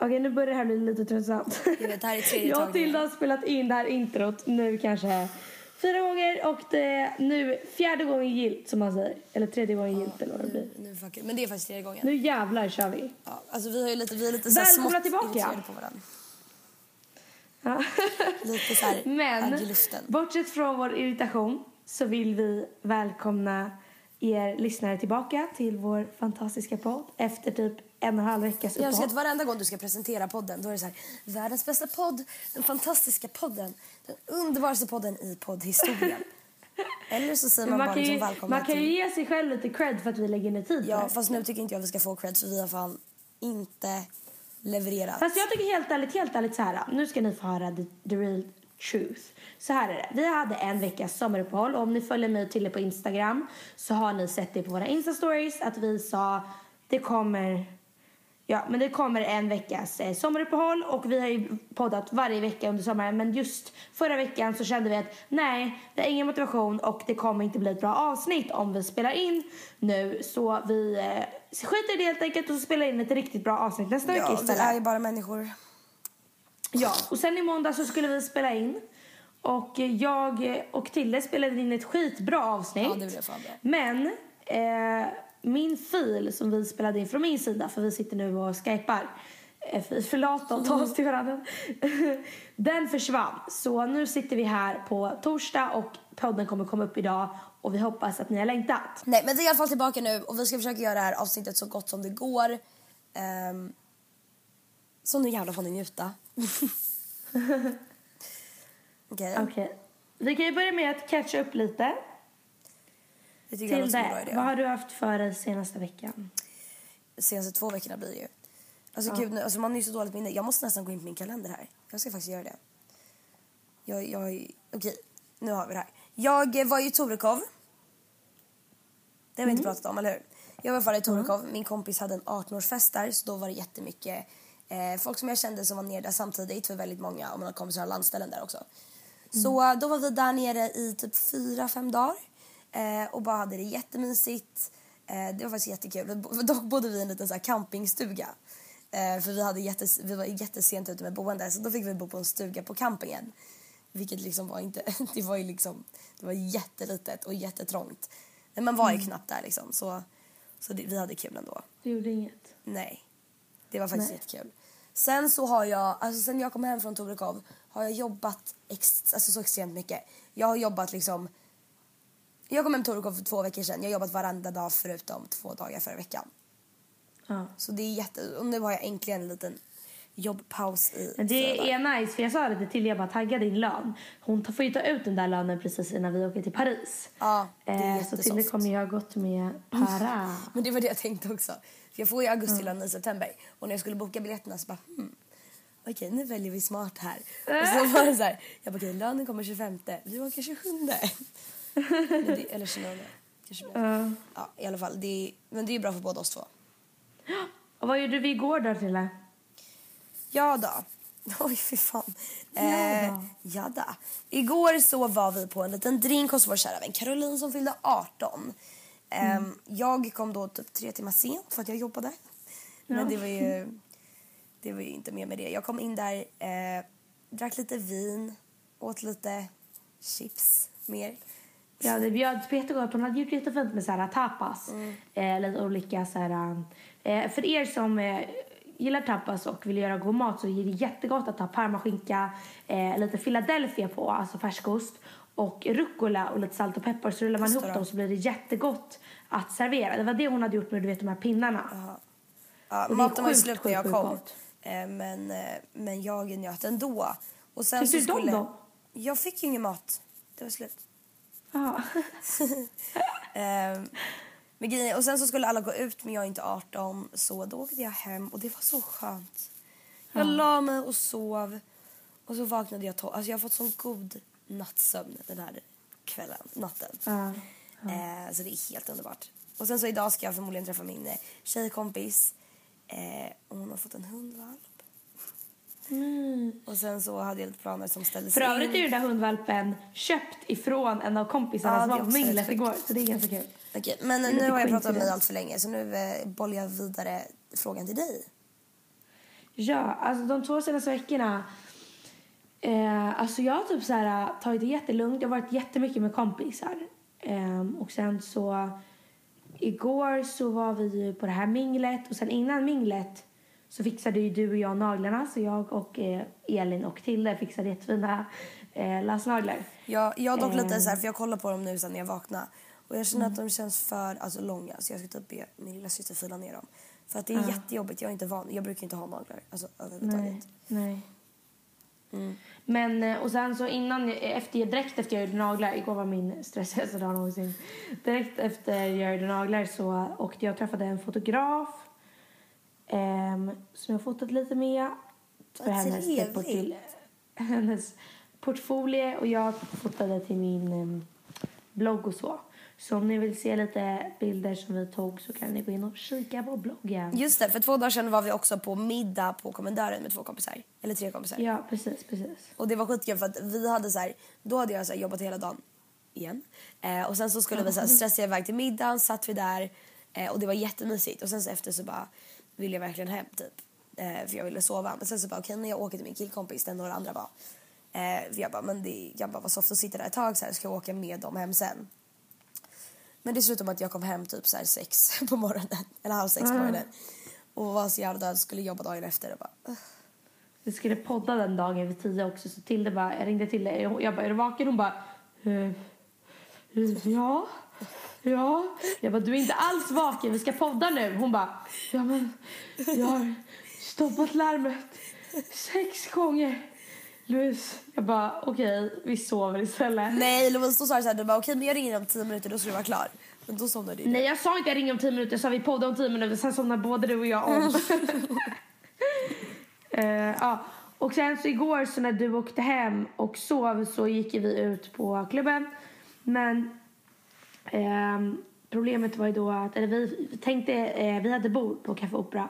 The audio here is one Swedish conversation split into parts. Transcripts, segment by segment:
Okej, nu börjar det här bli lite tröttsamt. Jag vet, det här är tredje Jag och. Tilda har spelat in det här introt nu kanske fyra gånger och det är nu fjärde gången gilt som man säger. Eller tredje gången gilt eller vad det blir. Nu, nu. Men det är faktiskt tredje gången. Nu jävlar kör vi. Ja, alltså vi har lite, vi är lite så Välkomna tillbaka. på varandra. Ja. Lite så här Men bortsett från vår irritation så vill vi välkomna er lyssnare tillbaka till vår fantastiska podd efter typ en och en halv veckas Jag älskar att uppehåll. varenda gång du ska presentera podden då är det så här världens bästa podd, den fantastiska podden, den underbaraste podden i poddhistorien. Eller så säger man, Man bara kan, liksom ju, välkomna man kan ju till... ge sig själv lite cred för att vi lägger ner tid Ja, fast nu tycker inte jag vi ska få cred för vi har fan inte levererat. Fast jag tycker helt ärligt, helt ärligt så här. Nu ska ni få höra the, the real truth. Så här är det. Vi hade en veckas sommaruppehåll. Och om ni följer mig till det på Instagram så har ni sett det på våra Insta-stories att vi sa det kommer Ja, men det kommer en veckas eh, sommaruppehåll och vi har ju poddat varje vecka under sommaren. Men just förra veckan så kände vi att nej, det är ingen motivation och det kommer inte bli ett bra avsnitt om vi spelar in nu. Så vi eh, skiter i det helt enkelt och så spelar in ett riktigt bra avsnitt nästa vecka Ja, vi istället. är ju bara människor. Ja, och sen i måndag så skulle vi spela in. Och jag och Tille spelade in ett skitbra avsnitt. Ja, det blev fan bra. Men eh, min fil som vi spelade in från min sida, för vi sitter nu och skypar, eh, för- förlata och ta oss till varandra. Den försvann. Så nu sitter vi här på torsdag och podden kommer komma upp idag. Och vi hoppas att ni har längtat. Nej, men vi är i alla fall tillbaka nu och vi ska försöka göra det här avsnittet så gott som det går. Um, så nu jävlar får ni njuta. Okej, Okej. Vi kan ju börja med att catcha upp lite. Det tycker Till det, vad har du haft för dig senaste veckan? senaste två veckorna blir det ju. Alltså gud, nu, alltså man har ju så dåligt minne. Jag måste nästan gå in på min kalender här. Jag ska faktiskt göra det. Jag, jag, okej, nu har vi det här. Jag var ju i Torekov. Det har vi inte pratat om, eller hur? Jag var i Torekov. Min kompis hade en 18-årsfest där, så då var det jättemycket eh, folk som jag kände som var nere där samtidigt, för väldigt många, och mina kompisar har landställen där också. Så eh, då var vi där nere i typ fyra, fem dagar och bara hade det jättemysigt. Eh, det var faktiskt jättekul. Dock bodde vi i en liten så campingstuga. Eh, för vi, hade jättes, vi var jättesent ute med boende så då fick vi bo på en stuga på campingen. Vilket liksom var inte, det var ju liksom, det var jättelitet och jättetrångt. Men man var ju knappt där liksom så, så det, vi hade kul ändå. Det gjorde inget. Nej. Det var faktiskt Nej. jättekul. Sen så har jag, alltså sen jag kom hem från Torekov har jag jobbat ex, alltså så extremt mycket. Jag har jobbat liksom, jag kom hem till Torekov för två veckor sedan. Jag har jobbat varenda dag förutom två dagar förra veckan. Ja. Så det är jätte, och nu har jag äntligen en liten jobbpaus i Men det är nice, för jag sa det till jag bara tagga din lön. Hon får ju ta ut den där lönen precis innan vi åker till Paris. Ja, det är eh, så jättesoft. Tilde kommer ha gått med para. Men det var det jag tänkte också. För jag får ju augustilön i september. Och när jag skulle boka biljetterna så bara hmm. Okej, nu väljer vi smart här. Och så var det så här. Jag bara okej, lönen kommer 25. Vi åker 27. Det, eller 29. Kanske blir. Ja. Ja, i alla fall. Det är, men det är bra för båda oss två. Och vad gjorde vi igår då Tille? Ja då. Oj, fy fan. Ja Eh, då. ja då. Igår så var vi på en liten drink hos vår kära vän Caroline som fyllde 18. Ehm, Mm. Jag kom då typ tre timmar sent för att jag jobbade. Men Ja. det var ju det var ju inte mer med det. Jag kom in där, eh, drack lite vin, åt lite chips mer. Ja, det bjöds på jättegott. Hon hade gjort jättefint med så här, tapas. Mm. Eh, lite olika så här, eh, För er som eh, gillar tapas och vill göra god mat så är det jättegott att ha parmaskinka, eh, lite Philadelphia på, alltså färskost och rucola och lite salt och peppar. Så rullar man ihop dem så blir det jättegott att servera. Det var det hon hade gjort med du vet, de här pinnarna. Ja, Och maten var slut när jag sjukt kom. Eh, men, eh, men jag njöt ändå. Och sen Tyckte så du om skulle... dem? Jag fick ju ingen mat. Det var slut. Ja. Ehm, men grejen och sen så skulle alla gå ut men jag är inte 18 så då åkte jag hem och det var så skönt. Jag la mig och sov och så vaknade jag tolv. Alltså jag har fått sån god nattsömn den här kvällen, natten. Ja. Eh, så det är helt underbart. Och sen så idag ska jag förmodligen träffa min eh, tjejkompis eh, och hon har fått en hundvalp. Och sen så hade jag lite planer som ställdes För övrigt är ju den där hundvalpen köpt ifrån en av kompisarna Ja, som var på minglet igår. Så det är ganska kul. Okej, men nu har jag pratat om mig coincidence. allt för länge så nu eh, bollar jag vidare frågan till dig. Ja, alltså de två senaste veckorna eh, alltså jag har typ så här, tagit det jättelugnt. Jag har varit jättemycket med kompisar. Eh, och sen så igår så var vi ju på det här minglet och sen innan minglet så fixade ju du och jag naglarna så jag och eh, Elin och Tilde fixade jättefina eh, lösnaglar. Jag, jag har dock lite Ehm. så här, för jag kollar på dem nu sen när jag vaknar och jag känner att de känns för alltså, långa så jag ska typ be min lilla syster fila ner dem. För att det är jättejobbigt, jag är inte van, jag brukar inte ha naglar alltså överhuvudtaget. Nej, nej. Mm. Men eh, och sen så innan, efter, direkt efter jag gjorde naglar, igår var min stressigaste dag någonsin. Direkt efter jag gjorde naglar så åkte jag och träffade en fotograf ehm, som jag fotat lite med. För Vad hennes, trevligt. portfölj- hennes portfolio och jag fotade till min em, blogg och så. Så om ni vill se lite bilder som vi tog så kan ni gå in och kika på bloggen. Just det, för två dagar sedan var vi också på middag på kommendören med två kompisar. Eller tre kompisar. Ja, precis, precis. Och det var skitkul för att vi hade så här, då hade jag så här jobbat hela dagen igen. Eh, och sen så skulle vi så här stressa iväg till middagen, satt vi där eh, och det var jättemysigt. Och sen så efter så bara ville jag verkligen hem typ. Eh, för jag ville sova. Men sen så bara okej när jag åker till min killkompis där några andra var. Eh, för jag bara men det, jag bara vad soft att sitta där ett tag så här ska jag åka med dem hem sen. Men det slutade med att jag kom hem typ så här sex på morgonen. Eller halv sex på morgonen. Och var så jävla död, skulle jobba dagen efter. Och bara, "Ugh." Vi skulle podda den dagen vid tio också så Tilde bara, jag ringde till dig jag bara är du vaken? Hon bara eh, ja, ja. Jag bara du är inte alls vaken vi ska podda nu. Hon bara ja men jag har stoppat larmet sex gånger. Louise, jag bara okej vi sover istället. Nej Louise då sa du såhär, du bara okej men jag ringer om tio minuter då ska du vara klar. Men då somnade du. Nej jag sa inte jag ringer om tio minuter, jag sa vi poddar om tio minuter sen somnar både du och jag om. Eh, ja. Och sen så igår så när du åkte hem och sov så gick vi ut på klubben. Men ehm, problemet var ju då att, eller vi tänkte, eh, vi hade bord på Café Opera.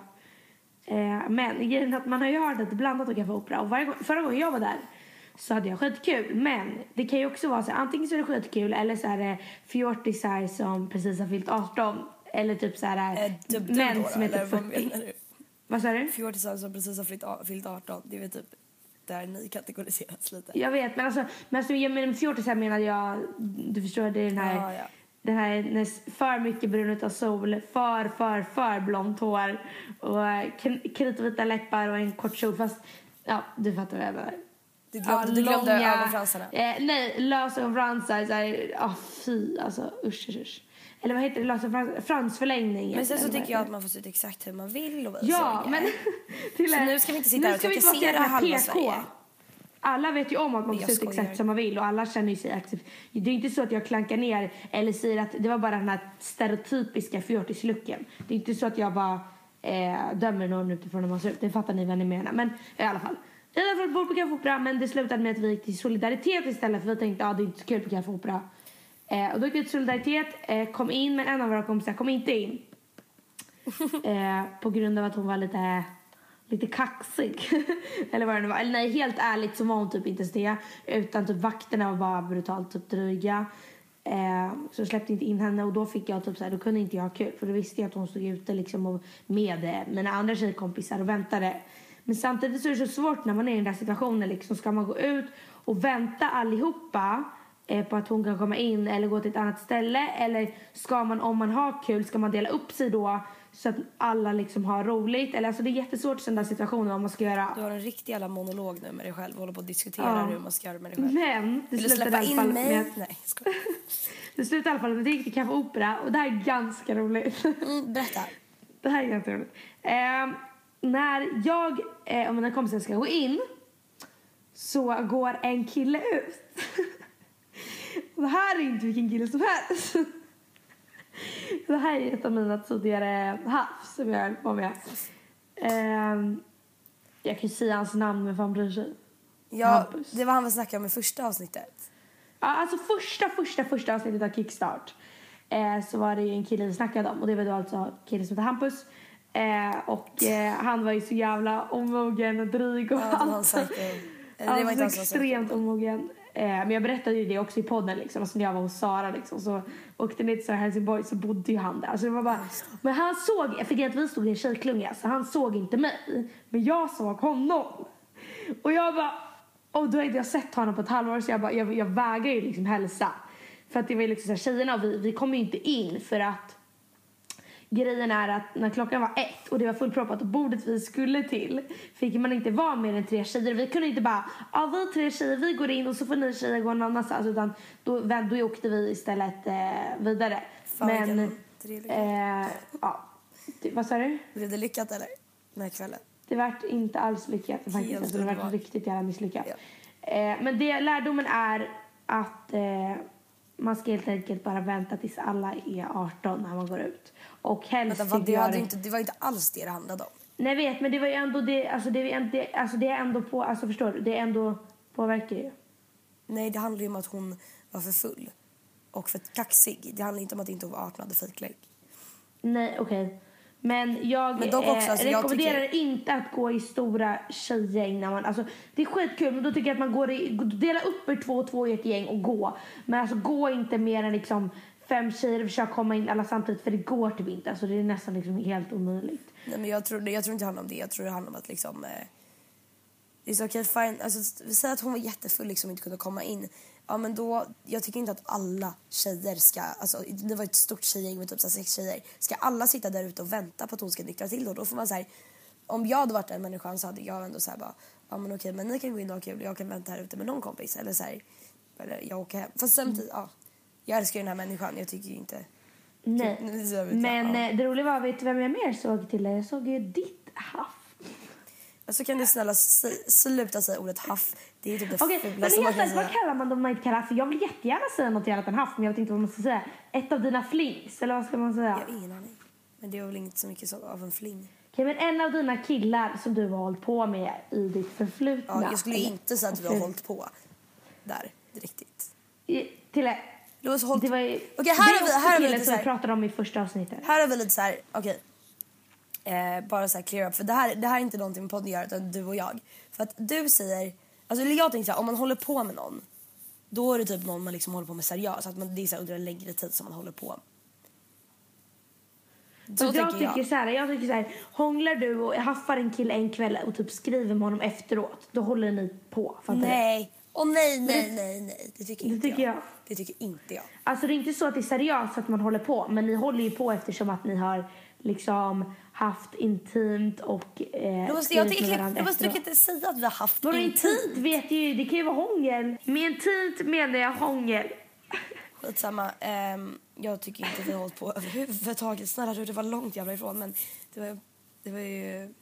Eh, men grejen är att man har ju hört att det är blandat på Café Opera och varje förra gången jag var där så hade jag skitkul. Men det kan ju också vara så här, antingen så är det skitkul eller så är det fjortisar som precis har fyllt 18. Eller typ så här Eh, dubb, dubb män som heter vad 40. menar du? Vad sa du? Fjortisar som precis har fyllt, a- fyllt 18, det är väl typ där ni kategoriseras lite. Jag vet, men alltså, men alltså jag med fjortisar menar jag, du förstår, det är den här, Ja, ja. Den här när för mycket brun utav sol, för, för, för blont hår och eh, kritvita läppar och en kort kjol. Fast, ja, du fattar vad jag menar. Du, glöm, du glömde långa- ögonfransarna. Eh, nej, lösögonfransar. Här, ah, fy, alltså usch, usch, usch. Eller vad heter det? Lösögonfrans, fransförlängning. Men sen så vad tycker jag att man får se ut exakt hur man vill och Ja, men... till Så nu ska vi inte sitta här och jävla halva PK. Sverige. Alla vet ju om att man får ut exakt som man vill och alla känner ju sig accept. Det är inte så att jag klankar ner eller säger att det var bara den här stereotypiska fjortislooken. Det är inte så att jag bara eh, dömer någon utifrån hur man ser ut. Det fattar ni vad ni menar. Men i alla fall. I alla fall bor på Café Opera men det slutade med att vi gick till Solidaritet istället för vi tänkte att ah, det är inte så kul på Café Opera. Eh, och då gick vi till Solidaritet, eh, kom in men en av våra kompisar kom inte in. eh, på grund av att hon var lite, lite kaxig. Eller vad det nu var. Eller nej, helt ärligt så var hon typ inte ens det. Utan typ vakterna var bara brutalt typ dryga. Eh, så jag släppte inte in henne och då fick jag typ så här, då kunde inte jag ha kul. För då visste jag att hon stod ute liksom och med eh, mina andra tjejkompisar och väntade. Men samtidigt så är det så svårt när man är i den där situationen liksom. Ska man gå ut och vänta allihopa på att hon kan komma in eller gå till ett annat ställe? Eller ska man, om man har kul, ska man dela upp sig då så att alla liksom har roligt? Eller alltså det är jättesvårt i sådana situationer vad man ska göra. Du har en riktig jävla monolog nu med dig själv och håller på att diskutera Ja. hur man ska göra med dig själv. Men det slutade i alla in fall med mig? att Nej, skojar. det slutade i alla fall med att jag gick till Café Opera och det här är ganska roligt. Mm, berätta. Det här är ganska roligt. Eh, när jag eh, och mina kompisar ska gå in så går en kille ut. Det här är inte vilken kille som helst. Det här är ett av mina tidigare havs som jag höll på med. Eh, jag kan ju säga hans namn men fan bryr sig. Ja, Hampus. det var han vi snackade om i första avsnittet. Ja, alltså första, första, första avsnittet av Kickstart eh, så var det ju en kille vi snackade om och det var då alltså killen som heter Hampus. Eh, och eh, han var ju så jävla omogen och dryg och Ja, det var allt. psycho. Eller det var Alltså extremt omogen. Eh, men jag berättade ju det också i podden liksom. Alltså när jag var hos Sara liksom. Så åkte ner till Helsingborg så bodde ju han där. Alltså det var bara, men han såg, jag fick att vi stod i en tjejklunga så han såg inte mig. Men jag såg honom. Och jag bara, och då hade jag sett honom på ett halvår så jag bara, jag, jag vägrar ju liksom hälsa. För att det var liksom så här, tjejerna och vi, vi kom ju inte in för att grejen är att när klockan var ett och det var fullproppat och bordet vi skulle till fick man inte vara mer än tre tjejer. Vi kunde inte bara, ja vi tre tjejer vi går in och så får ni tjejer gå någon annanstans utan då, då åkte vi istället eh, vidare. Fan, Men, eh, ja. Det, vad sa du? Blev det lyckat eller? Den här kvällen? Det vart inte alls lyckat faktiskt. Alltså, det vart riktigt jävla misslyckat. Ja. Eh, men det, lärdomen är att eh, man ska helt enkelt bara vänta tills alla är 18 när man går ut. Och helst Vänta, vad, det, hade inte, det var inte alls det det handlade om. Nej, vet, men det var ju ändå det, alltså det, är ändå- alltså det är ändå på, alltså förstår du, det är ändå påverkar ju. Nej, det handlar ju om att hon var för full och för kaxig. Det handlar inte om att inte hon var 18 och hade fejklägg. Nej, okej. Men jag Men också, eh, alltså, jag rekommenderar inte att gå i stora tjejgäng när man, alltså det är skitkul men då tycker jag att man går i, dela upp er två och två i ett gäng och gå. Men alltså gå inte mer än liksom fem tjejer och försök komma in alla samtidigt för det går typ inte. Alltså det är nästan liksom helt omöjligt. Nej, men jag tror, jag tror inte det handlar om det. Jag tror det handlar om att liksom... Eh, det är så okej, fine. Alltså, säg att hon var jättefull liksom och inte kunde komma in. Ja, men då... Jag tycker inte att alla tjejer ska... Alltså, det var ett stort tjejgäng med typ så sex tjejer. Ska alla sitta där ute och vänta på att hon ska nyktra till då? Då får man så här... Om jag hade varit den människan så hade jag ändå så här bara... Ja, men okej, men ni kan gå in och ha kul. Jag kan vänta här ute med någon kompis. Eller så här... Eller jag åker hem. Fast samtidigt, ja. Jag älskar ju den här människan. Jag tycker ju inte... Nej. Jag, Men ja. eh, det roliga var, vet du vem jag mer såg till? Jag såg ju ditt haff. Så kan du snälla sluta säga ordet haff. Det är typ det men fulaste man kan ärligt, vad säga. kallar man dem man inte kallar För jag vill jättegärna säga något annat än haff, men jag vet inte vad man ska säga. Ett av dina flings, eller vad ska man säga? Jag har ingen aning. Men det är väl inte så mycket så av en fling. Okej, men en av dina killar som du har hållit på med i ditt förflutna. Ja, jag skulle inte säga att vi har hållit på där riktigt. I- Till hållit... Det var ju... Okej, här det har vi- här har vi killen lite så här- pratade om i första avsnittet. Här har vi lite så här, okej. Eh, bara så här clear up. För det här, det här är inte någonting med podden göra utan du och jag. För att du säger, alltså jag tänker så här, om man håller på med någon. Då är det typ någon man liksom håller på med seriöst. Att man, det är så här under en längre tid som man håller på. Så jag tänker jag. tycker så här, jag tycker så här, hånglar du och haffar en kille en kväll och typ skriver med honom efteråt, då håller ni på. Fattar? Nej. Åh nej, nej, nej, nej. Det tycker Det inte tycker jag. Det tycker inte jag. Alltså det är inte så att det är seriöst att man håller på, men ni håller ju på eftersom att ni har liksom haft intimt och eh, Jag måste, skrivit jag, med tycker, varandra jag efteråt. inte säga att vi har haft Vadå intimt. intimt vet ju, det kan ju vara hångel. Med intimt menar jag hångel. Skitsamma. Um, jag tycker inte vi har hållit på överhuvudtaget. Snälla du, det var långt jävla ifrån men det var, det var ju...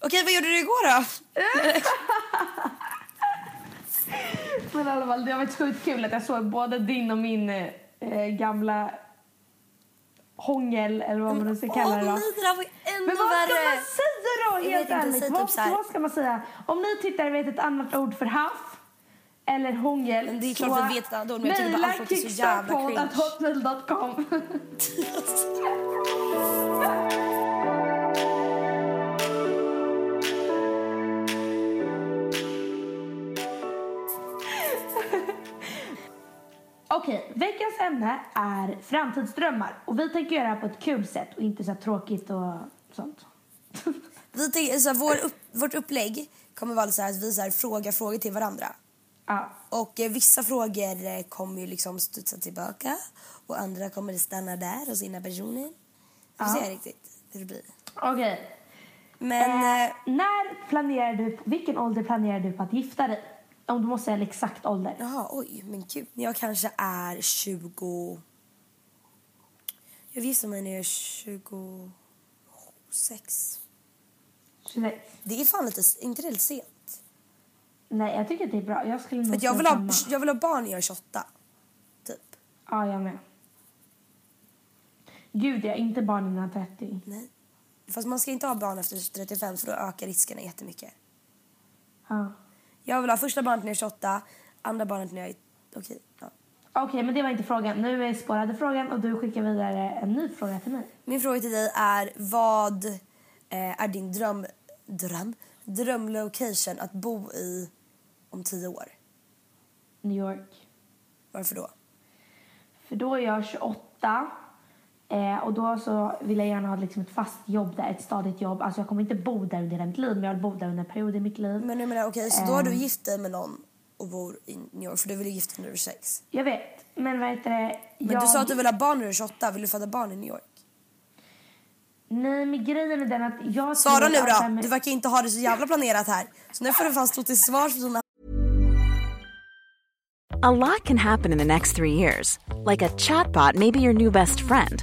Okej, vad gjorde du igår då? Men i alla fall, det har varit sjukt kul att jag såg både din och min eh, gamla hångel, eller vad man nu ska kalla Åh det då. nej, det var ännu Men vad ska man säga då, helt ärligt? Vad, typ här- vad ska man säga? Om ni tittare vet ett annat ord för haff eller hångel Men det är klart vi vet ett annat ord, men jag tycker bara mejla allt låter så jävla cringe. kickstart.hotmail.com Okej, veckans ämne är framtidsdrömmar. Och vi tänker göra det här på ett kul sätt och inte så tråkigt och sånt. Vi tänker, så här, vår upp, vårt upplägg kommer vara så att vi så här, frågar frågor till varandra. ja. Och eh, vissa frågor eh, kommer ju liksom studsa tillbaka och andra kommer stanna där hos sina personer. Vi får Ja. se riktigt hur det blir. Okej. Men... Eh, Eh, när planerar du, vilken ålder planerar du på att gifta dig? Om du måste säga en exakt ålder. Jaha, oj, men gud. Jag kanske är 20... Jag gissar mig när jag är 26. 26. Det är fan lite, inte det lite sent? Nej, jag tycker att det är bra. Jag skulle nog jag, vill ha, samma. jag vill ha barn när jag är 28. Typ. Ja, jag med. Gud, jag är inte barn innan 30. Nej. Fast man ska inte ha barn efter 35 för då ökar riskerna jättemycket. Ja. Jag vill ha första barnet när jag är 28, andra barnet när jag är... Okej, ja. Okej, men det var inte frågan. Nu är spårade frågan och du skickar vidare en ny fråga till mig. Min fråga till dig är vad eh, är din dröm, dröm, drömlocation att bo i om tio år? New York. Varför då? För då är jag 28 eh, och då så vill jag gärna ha liksom ett fast jobb där, ett stadigt jobb. Alltså jag kommer inte bo där under hela mitt liv men jag vill bo där under en period i mitt liv. Men jag menar, okej, så då har du Ehm. gift dig med någon och bor i New York för du vill ju gifta dig när du är 6. Jag vet, men vad heter det? Men jag... du sa att du vill ha barn när du är 28. Vill du föda barn i New York? Nej men grejen är den att jag Svara tror nu då! med- Du verkar inte ha det så jävla planerat här. Så nu får du fan stå till svars för dina A lot can happen in the next three years. Like a chatbot may be your new best friend.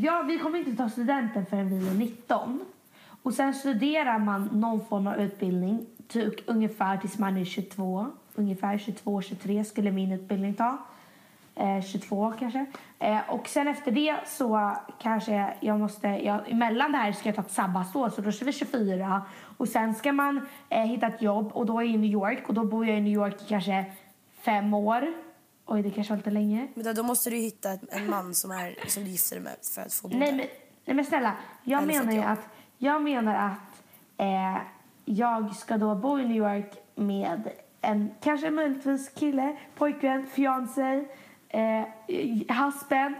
Ja, vi kommer inte ta studenten förrän vi är 19. Och sen studerar man någon form av utbildning typ ungefär tills man är 22. Ungefär 22-23 skulle min utbildning ta. Eh, 22 kanske. Eh, och sen efter det så kanske jag måste, jag, emellan det här ska jag ta ett sabbatsår så då kör vi 24. Och sen ska man eh, hitta ett jobb och då är jag i New York och då bor jag i New York i kanske fem år. Oj, det kanske var lite länge. Men då, då måste du hitta ett, en man som, är, som du gifter dig med för att få bo Nej där. men, nej men snälla, jag Eller menar att ju jag- att, jag menar att eh, jag ska då bo i New York med en kanske möjligtvis kille, pojkvän, fiancé, eh, husband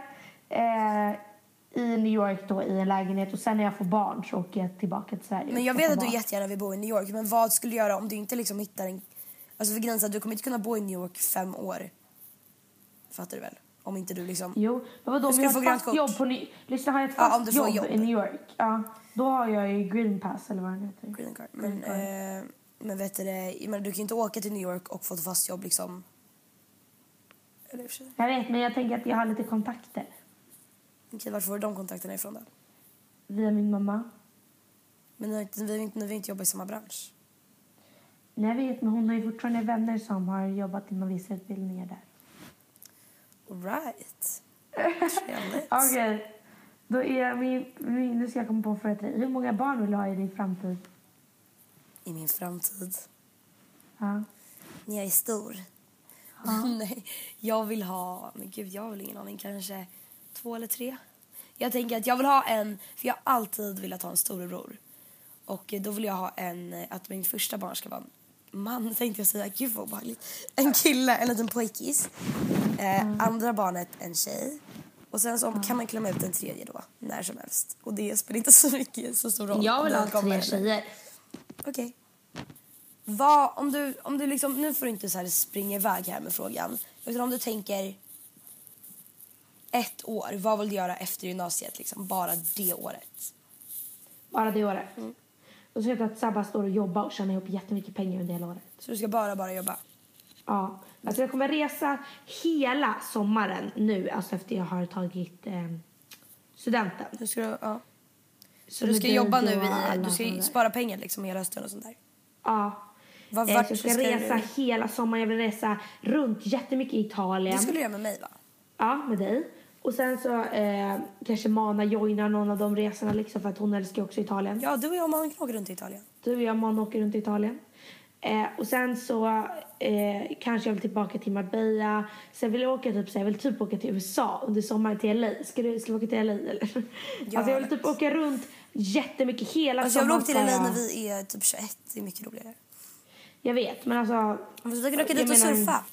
eh, i New York då i en lägenhet och sen när jag får barn så åker jag tillbaka till Sverige. Men jag vet att du barn. jättegärna vill bo i New York. Men vad skulle du göra om du inte liksom hittar en... Alltså för att du kommer inte kunna bo i New York fem år. Fattar du väl? Om inte du liksom... Jo, men vadå om jag har ett fast jobb på Ny- Lyssna, har jag ett Ja, fast om du får jobb, jobb. i New York, ja, då har jag ju green pass eller vad det heter. Green card. Men, eh, men vet du det, du kan ju inte åka till New York och få ett fast jobb liksom. Eller för sig. Jag vet, men jag tänker att jag har lite kontakter Okej, varför får du de kontakterna ifrån då? via min mamma. Men ni, har inte- vill inte, ni vill inte jobba i samma bransch? Nej, jag vet, men hon har ju fortfarande vänner som har jobbat inom vissa utbildningar där. Alright. Trevligt. Okej, då är min, min, nu ska jag komma på en fråga till dig. Hur många barn vill du ha i din framtid? I min framtid. Ja. När jag är stor. Nej, jag vill ha... Men gud, jag har väl ingen aning. Kanske två eller tre. Jag tänker att jag vill ha en... För jag har alltid velat ha en storebror. Och då vill jag ha en... Att min första barn ska vara man, tänkte jag säga. Gud vad obehagligt. En kille, en liten pojkis. Eh, Andra barnet en tjej. Och sen så kan man klämma ut en tredje då, när som helst. Och det spelar inte så mycket, så stor roll. Jag vill ha tre tjejer. Okej. Vad, om du, om du liksom, nu får du inte så här springa iväg här med frågan. Utan om du tänker ett år, vad vill du göra efter gymnasiet? Liksom, bara det året. Bara det året. Då ska jag ta ett sabbatsår och jobba och tjäna ihop jättemycket pengar under hela året. Så du ska bara, bara jobba? Ja. Alltså jag kommer resa hela sommaren nu, alltså efter jag har tagit eh, studenten. Du ska, ja. Så Så du ska jobba och nu i, du ska spara pengar liksom hela hösten och sånt där. Ja. Vad, Eh, vart så jag ska, ska resa du- hela sommaren. Jag vill resa runt jättemycket i Italien. Det skulle du göra med mig va? Ja, med dig. Och sen så eh, kanske Mana joinar någon av de resorna liksom för att hon älskar också Italien. Ja, du och jag man kan åka runt i Italien. Du och jag Mana åker runt i Italien. Eh, och sen så eh, kanske jag vill tillbaka till Marbella. Sen vill jag åka typ, så jag vill typ åka till USA under sommaren till LA. Ska du, ska vi åka till LA eller? alltså jag vill typ åka runt jättemycket hela Alltså jag vill sommaren. åka till LA när vi är typ 21, det är mycket roligare. Jag vet, men alltså. Men vi kan åka dit och menar, surfa.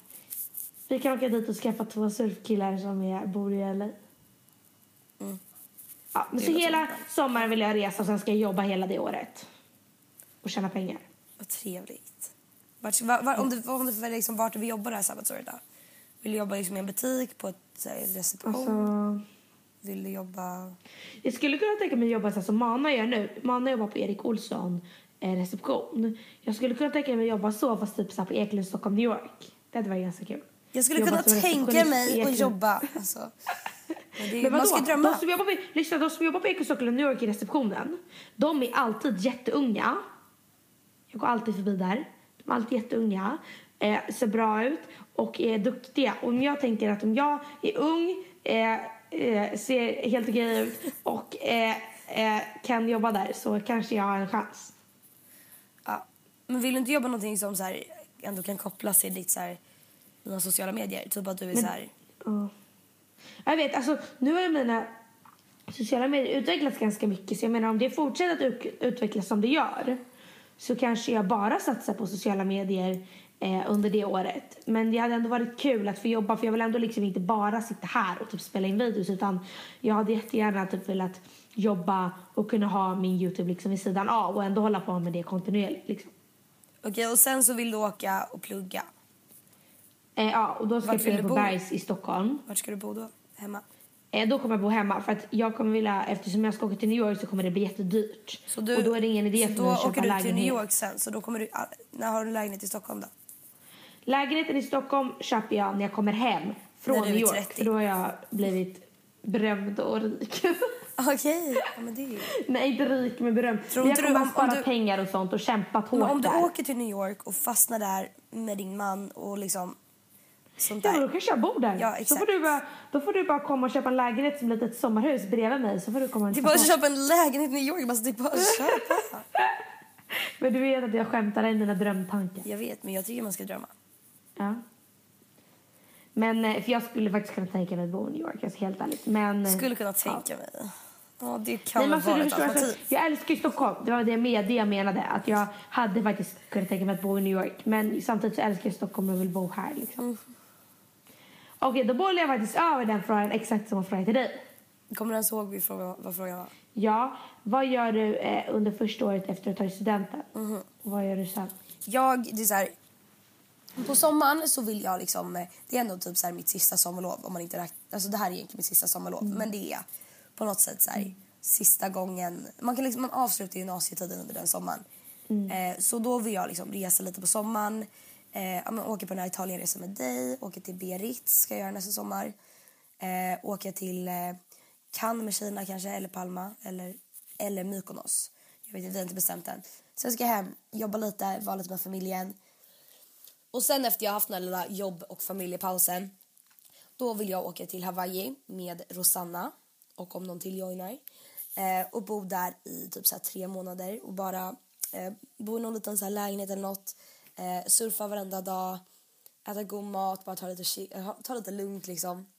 Vi kan åka dit och skaffa två surfkillar som är, bor i LA. Ja, men så hela sommaren vill jag resa och sen ska jag jobba hela det året. Och tjäna pengar. Vad trevligt. Vart, var, var, om, du, om du liksom, vart du vill jobba det här sabbatsåret då? Vill du jobba liksom i en butik, på ett här, reception? Alltså, Vill du jobba... jag skulle kunna tänka mig att jobba så här som Mana gör nu. Mana jobbar på Erik Olsson eh, reception. Jag skulle kunna tänka mig att jobba så fast typ så här på Eklund, Stockholm, New York. Det hade varit ganska kul. Jag skulle kunna tänka mig att jobba. Alltså, men det, Men man ska drömma. De som jobbar på, lyssna, de som jobbar på Stockholm, New York i receptionen. De är alltid jätteunga. Jag går alltid förbi där. De är alltid jätteunga. eh, ser bra ut och är duktiga. Om jag tänker att om jag är ung, eh, eh, ser helt okej ut och eh, eh, kan jobba där så kanske jag har en chans. Ja. Men vill du inte jobba någonting som så här, ändå kan kopplas till ditt så här, dina sociala medier? Typ att du är så här... Ja. Jag vet, alltså nu har ju mina sociala medier utvecklats ganska mycket. Så jag menar om det fortsätter att ut- utvecklas som det gör så kanske jag bara satsar på sociala medier eh, under det året. Men det hade ändå varit kul att få jobba för jag vill ändå liksom inte bara sitta här och typ spela in videos utan jag hade jättegärna typ velat jobba och kunna ha min Youtube liksom vid sidan av och ändå hålla på med det kontinuerligt liksom. Okej, och sen så vill du åka och plugga. Eh, ja, och då ska jag du på bo? Bergs i Stockholm. Vart ska du bo då? Hemma? Eh, då kommer jag bo hemma för att jag kommer vilja, eftersom jag ska åka till New York så kommer det bli jättedyrt. Så du, och då är det ingen idé så för då mig att köpa åker du lägenhet. till New York sen, så då kommer du... ah, När har du lägenhet i Stockholm då? Lägenheten i Stockholm köper jag när jag kommer hem från du New York. 30. För då har jag blivit berömd och rik. Okej, ja, men det är ju... Nej, inte rik men berömd. Tror jag du kommer om- ha sparat om du- pengar och sånt och kämpat hårt Men om du där. åker till New York och fastnar där med din man och liksom sånt Ja, där. men då kanske jag bor där. Ja, så exakt. får du bara, då får du bara komma och köpa en lägenhet som ett litet sommarhus bredvid mig. Så får du komma och Det är bara att köpa en lägenhet i New York. Bara, det är bara att köpa. Men du vet att jag skämtar i mina drömtankar. Jag vet, men jag tycker man ska drömma. Ja. Men, eh, för jag skulle faktiskt kunna tänka mig att bo i New York, alltså helt ärligt. Men, eh, Skulle kunna ja. tänka mig. Ja, det Nej, kan men väl alltså, vara du ett alltså, alternativ. jag älskar Stockholm. Det var det med det jag menade. Att jag hade faktiskt kunnat tänka mig att bo i New York. Men samtidigt så älskar jag Stockholm och vill bo här. Liksom. Mm. Okej, då bollar jag faktiskt över den frågan exakt som frågan till dig. Kommer du ens ihåg vad frågan, vad frågan var? Ja, vad gör du eh, under första året efter att ha tagit studenten? Mhm. Och vad gör du sen? Jag, det är så här, på sommaren så vill jag liksom, eh, det är ändå typ så här mitt sista sommarlov om man inte räknar, alltså det här är egentligen mitt sista sommarlov men det är på något sätt så här, sista gången, man kan liksom, man avslutar gymnasietiden under den sommaren. Eh, så då vill jag liksom resa lite på sommaren, eh, ja, men åka på den här Italienresan med dig, åka till Biarritz ska jag göra nästa sommar. Eh, åka till eh, Cannes med Kina kanske, eller Palma, eller, eller Mykonos. Jag vet inte, vi har inte bestämt än. Sen ska jag hem, jobba lite, vara lite med familjen. Och sen efter jag haft den här lilla jobb och familjepausen då vill jag åka till Hawaii med Rosanna och om någon till joinar. Eh, och bo där i typ så här tre månader och bara eh, bo i någon liten så här lägenhet eller något. Eh, surfa varenda dag, äta god mat, bara ta lite, eh, ta lite lugnt liksom.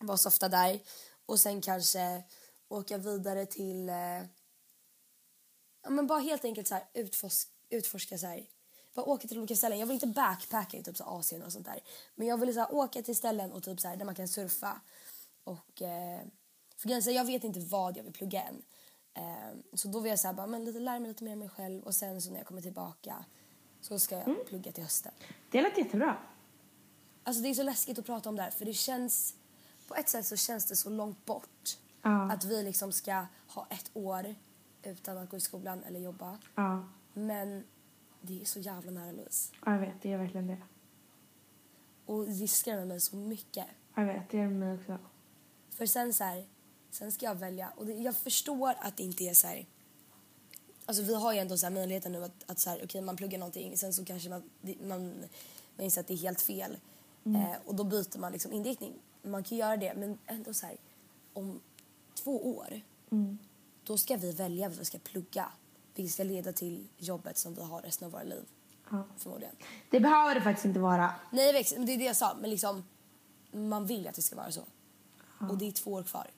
Vara softa där. Och sen kanske åka vidare till eh, ja, men bara helt enkelt så här utforska, utforska så här. Bara åka till olika ställen. Jag vill inte backpacka i typ så Asien och sånt där. Men jag vill så här, åka till ställen och typ så här, där man kan surfa. Och eh, för jag vet inte vad jag vill plugga än. Eh, så då vill jag så här, bara, men lite, lära mig lite mer om mig själv och sen så när jag kommer tillbaka så ska jag plugga till hösten. Det lät jättebra. Alltså det är så läskigt att prata om det här för det känns på ett sätt så känns det så långt bort. Ja. Att vi liksom ska ha ett år utan att gå i skolan eller jobba. Ja, Men det är så jävla nära Louise. ja, jag vet. Det är verkligen det. Och det skrämmer mig så mycket. Jag vet, det gör mig också. För sen så här, sen ska jag välja. Och det, jag förstår att det inte är så här. Alltså vi har ju ändå så här möjligheten nu att, att så här, okej man pluggar någonting sen så kanske man, man, man inser att det är helt fel. Eh, och då byter man liksom inriktning. Man kan göra det men ändå så här om två år då ska vi välja vad vi ska plugga. Vilket ska leda till jobbet som vi har resten av våra liv. Ja. Förmodligen. Det behöver det faktiskt inte vara. Nej, det är det jag sa. Men liksom, man vill att det ska vara så. Och det är två år kvar.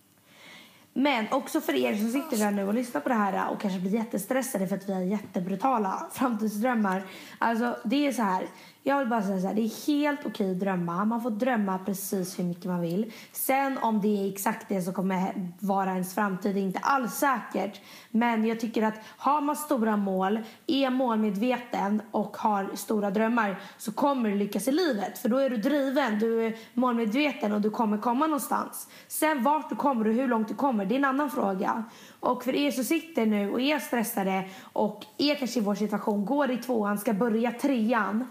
Men också för er som sitter där nu och lyssnar på det här och kanske blir jättestressade för att vi har jättebrutala framtidsdrömmar. Alltså det är så här. Jag vill bara säga så här, det är helt okej att drömma. Man får drömma precis hur mycket man vill. Sen om det är exakt det som kommer vara ens framtid är inte alls säkert. Men jag tycker att har man stora mål, är målmedveten och har stora drömmar så kommer du lyckas i livet. För då är du driven, du är målmedveten och du kommer komma någonstans. Sen vart du kommer och hur långt du kommer, det är en annan fråga. Och för er som sitter nu och är stressade och är kanske i vår situation, går i tvåan, ska börja trean.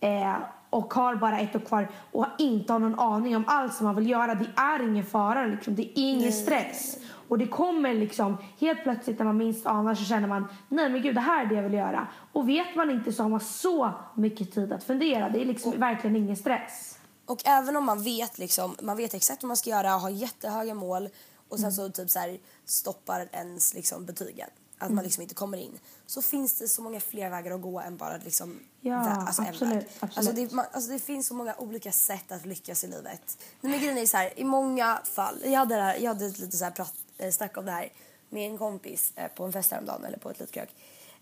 Eh, och har bara ett år kvar och inte har någon aning om allt som man vill göra. Det är ingen fara, liksom. det är ingen stress. Och det kommer liksom helt plötsligt när man minst anar så känner man nej men gud det här är det jag vill göra. Och vet man inte så har man så mycket tid att fundera. Det är liksom verkligen ingen stress. Och även om man vet liksom, man vet exakt vad man ska göra och har jättehöga mål och sen så typ så här stoppar ens liksom betygen. Att man liksom inte kommer in. Så finns det så många fler vägar att gå än bara liksom Ja, vä- alltså, en absolut, väg. absolut. Alltså det, man, alltså det finns så många olika sätt att lyckas i livet. Men grejen är så här, i många fall, jag hade, här, jag hade ett lite så här prat, eh, snack om det här med en kompis eh, på en fest häromdagen eller på ett litet krök.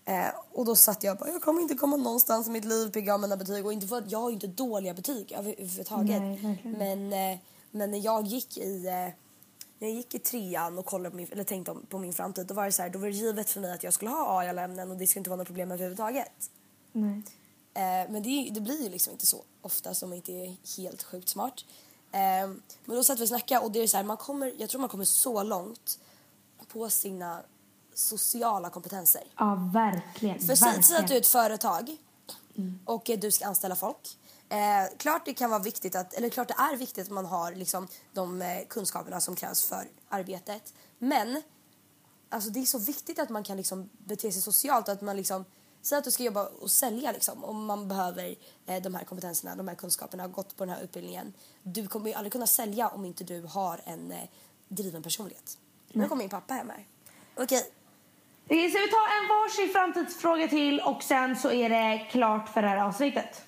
Eh, och då satt jag och bara, jag kommer inte komma någonstans i mitt liv pigga av mina betyg och inte för att jag har ju inte dåliga betyg över- överhuvudtaget. Nej, verkligen. men, eh, men när jag gick i eh, när jag gick i trean och kollade på min, eller tänkte på min framtid då var det så här, då var det givet för mig att jag skulle ha A i alla ämnen och det skulle inte vara något problem överhuvudtaget. Nej. Eh, men det, det blir ju liksom inte så ofta som inte är helt sjukt smart. Eh, men då satt vi och snackade och det är så här, man kommer, jag tror man kommer så långt på sina sociala kompetenser. Ja, verkligen. För säg, säg att du är verkligen. ett företag och eh, du ska anställa folk. Eh, klart det kan vara viktigt att, eller klart det är viktigt att man har liksom de eh, kunskaperna som krävs för arbetet. Men alltså det är så viktigt att man kan liksom bete sig socialt att man liksom Säg att du ska jobba och sälja liksom och man behöver eh, de här kompetenserna, de här kunskaperna, gått på den här utbildningen. Du kommer ju aldrig kunna sälja om inte du har en eh, driven personlighet. Nu kommer min pappa hem här. Okej, Okej, Ska vi ta en varsin framtidsfråga till och sen så är det klart för det här avsnittet.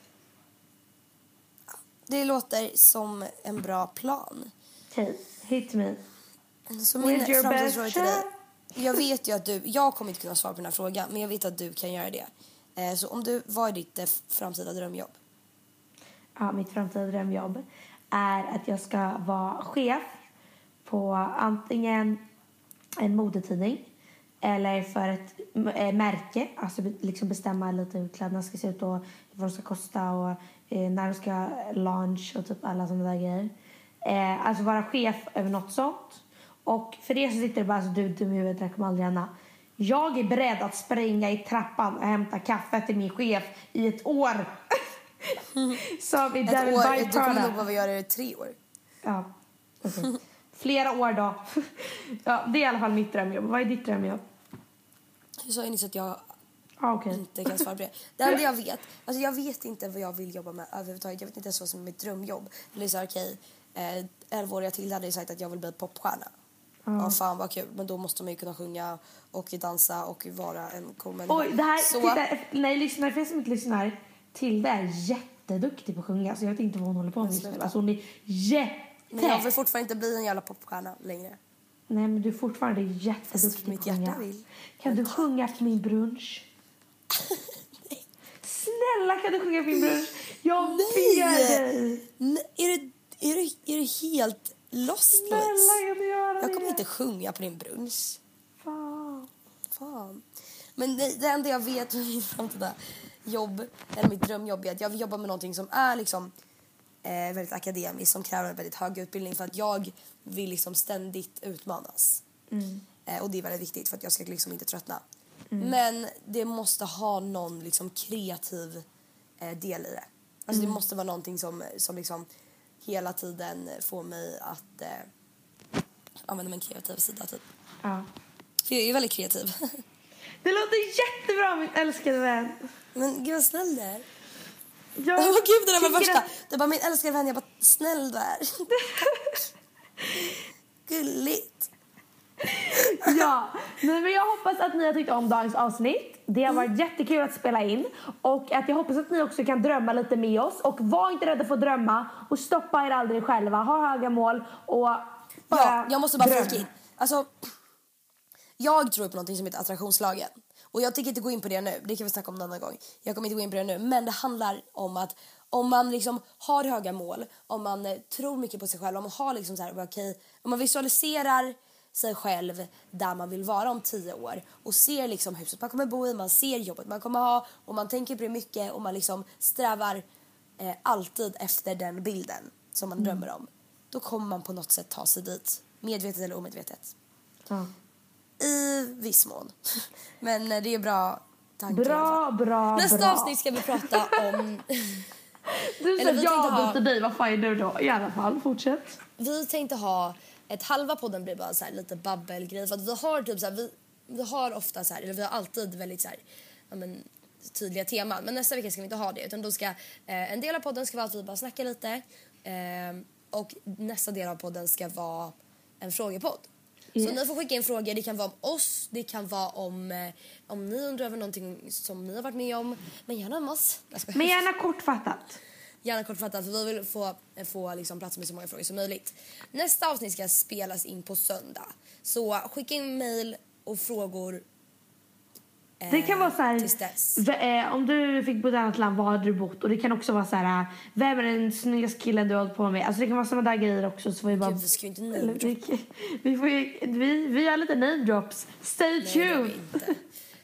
Det låter som en bra plan. Okej, hit me. Så min framtidsfråga till dig. Jag vet ju att du, jag kommer inte kunna svara på den här frågan men jag vet att du kan göra det. Eh, så om du, vad är ditt eh, framtida drömjobb? Ja, mitt framtida drömjobb är att jag ska vara chef på antingen en modetidning eller för ett äh, märke. Alltså liksom bestämma lite hur kläderna ska se ut och vad de ska kosta och eh, när de ska launch och typ alla sådana där grejer. Eh, alltså vara chef över något sånt. Och för det så sitter det bara så du dum i huvudet, det kommer aldrig hända. Jag är beredd att springa i trappan och hämta kaffe till min chef i ett år. Som i Ett Devil år, by du kommer nog behöva göra det i tre år. Ja, okej. Flera år då. ja, det är i alla fall mitt drömjobb. Vad är ditt drömjobb? Jag sa ju nyss att jag Ah, okej. inte kan svara på det. Det enda jag vet, alltså jag vet inte vad jag vill jobba med överhuvudtaget. Jag vet inte ens vad som är mitt drömjobb. Eller så här, okej, eh, 11-åriga till hade jag sagt att jag vill bli popstjärna. Ja. fan vad kul, men då måste man ju kunna sjunga och dansa och vara en cool människa. Oj, det här, Så, titta, nej, lyssnar, för er som inte lyssnar. Tilde är jätteduktig på att sjunga. Så jag vet inte vad hon håller på med just nu. Alltså hon är jätte... men jag vill fortfarande inte bli en jävla popstjärna längre. Nej, men du är fortfarande jätteduktig mitt på att sjunga. hjärta vill. Kan du sjunga på min brunch? Snälla, kan du sjunga min brunch? Jag ber dig! Nej, är du, är du, är du helt lost Snälla, kan du göra Jag kommer det? inte sjunga på din brunch. Fan. Fan. Men det, det enda jag vet med mitt framtida jobb, eller mitt drömjobb, är att jag vill jobba med någonting som är liksom eh, väldigt akademiskt, som kräver en väldigt hög utbildning för att jag vill liksom ständigt utmanas. Eh, och det är väldigt viktigt för att jag ska liksom inte tröttna. Men det måste ha någon liksom kreativ eh, del i det. Alltså det måste vara någonting som, som liksom hela tiden får mig att eh, använda min kreativa sida typ. Ja. För jag är ju väldigt kreativ. Det låter jättebra, min älskade vän. Men gud vad snäll du är. Jag Åh gud det där var värsta. att- Du bara min älskade vän, jag bara snäll du är. Gulligt. Ja, nej, men jag hoppas att ni har tyckt om dagens avsnitt. Det har varit jättekul att spela in. Och att jag hoppas att ni också kan drömma lite med oss. Och var inte rädda för att drömma. Och stoppa er aldrig själva. Ha höga mål och bara Ja, jag måste bara flika in. Alltså, jag tror på någonting som heter attraktionslagen. Och jag tänker inte gå in på det nu, det kan vi snacka om en annan gång. Jag kommer inte gå in på det nu, men det handlar om att om man liksom har höga mål, om man eh, tror mycket på sig själv, om man har liksom så här, okej, om man visualiserar sig själv där man vill vara om tio år och ser liksom huset man kommer bo i, man ser jobbet man kommer ha och man tänker på det mycket och man liksom strävar eh, alltid efter den bilden som man drömmer om. Då kommer man på något sätt ta sig dit, medvetet eller omedvetet. Ja. I viss mån. Men eh, det är bra fall. Bra, bra, Nästa bra. avsnitt ska vi prata om... Du sa ja ha- dig, vad fan är du då? I alla fall, fortsätt. Vi tänkte ha ett halva podden blir bara så här lite babbelgrej för att vi har typ så här, vi, vi har ofta så här, eller vi har alltid väldigt så här, ja men tydliga teman. Men nästa vecka ska vi inte ha det utan då ska eh, en del av podden ska vara att vi bara snackar lite eh, och nästa del av podden ska vara en frågepodd. Så Yes. ni får skicka in frågor. Det kan vara om oss, det kan vara om, eh, om ni undrar över någonting som ni har varit med om. Men gärna om oss. Men gärna kortfattat. Gärna kortfattat för vi vill få, få liksom plats med så många frågor som möjligt. Nästa avsnitt ska spelas in på söndag. Så skicka in mail och frågor eh, Det kan vara så här, eh, om du fick bo i ett annat land, var hade du bott? Och det kan också vara så här, eh, vem är den snyggaste killen du har hållit på med? Alltså det kan vara sådana där grejer också. Så får vi bara... Gud, vi ska ju inte namedroppa. vi, vi, får ju, vi, vi gör lite name drops. Stay tuned!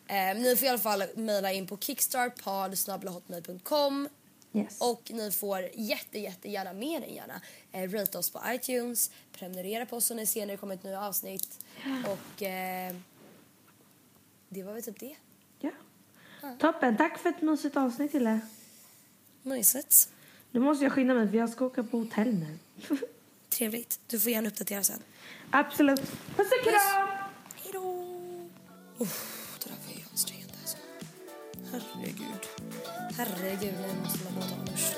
Eh, ni får i alla fall mejla in på kickstartpod.hotmail.com Yes. och ni får jätte, jättegärna, mer än gärna, eh, rate oss på iTunes, prenumerera på oss så ni ser när det kommer ett nytt avsnitt och eh, det var väl typ det. ja. Toppen, tack för ett mysigt avsnitt Hille. Mysigt. Nu måste jag skynda mig för jag ska åka på hotell nu. Trevligt. Du får gärna uppdatera sen. Absolut. Puss och kram! Hej då! Det där var ju ansträngande alltså. Herregud. Herregud, nu måste man gå och ta en dusch.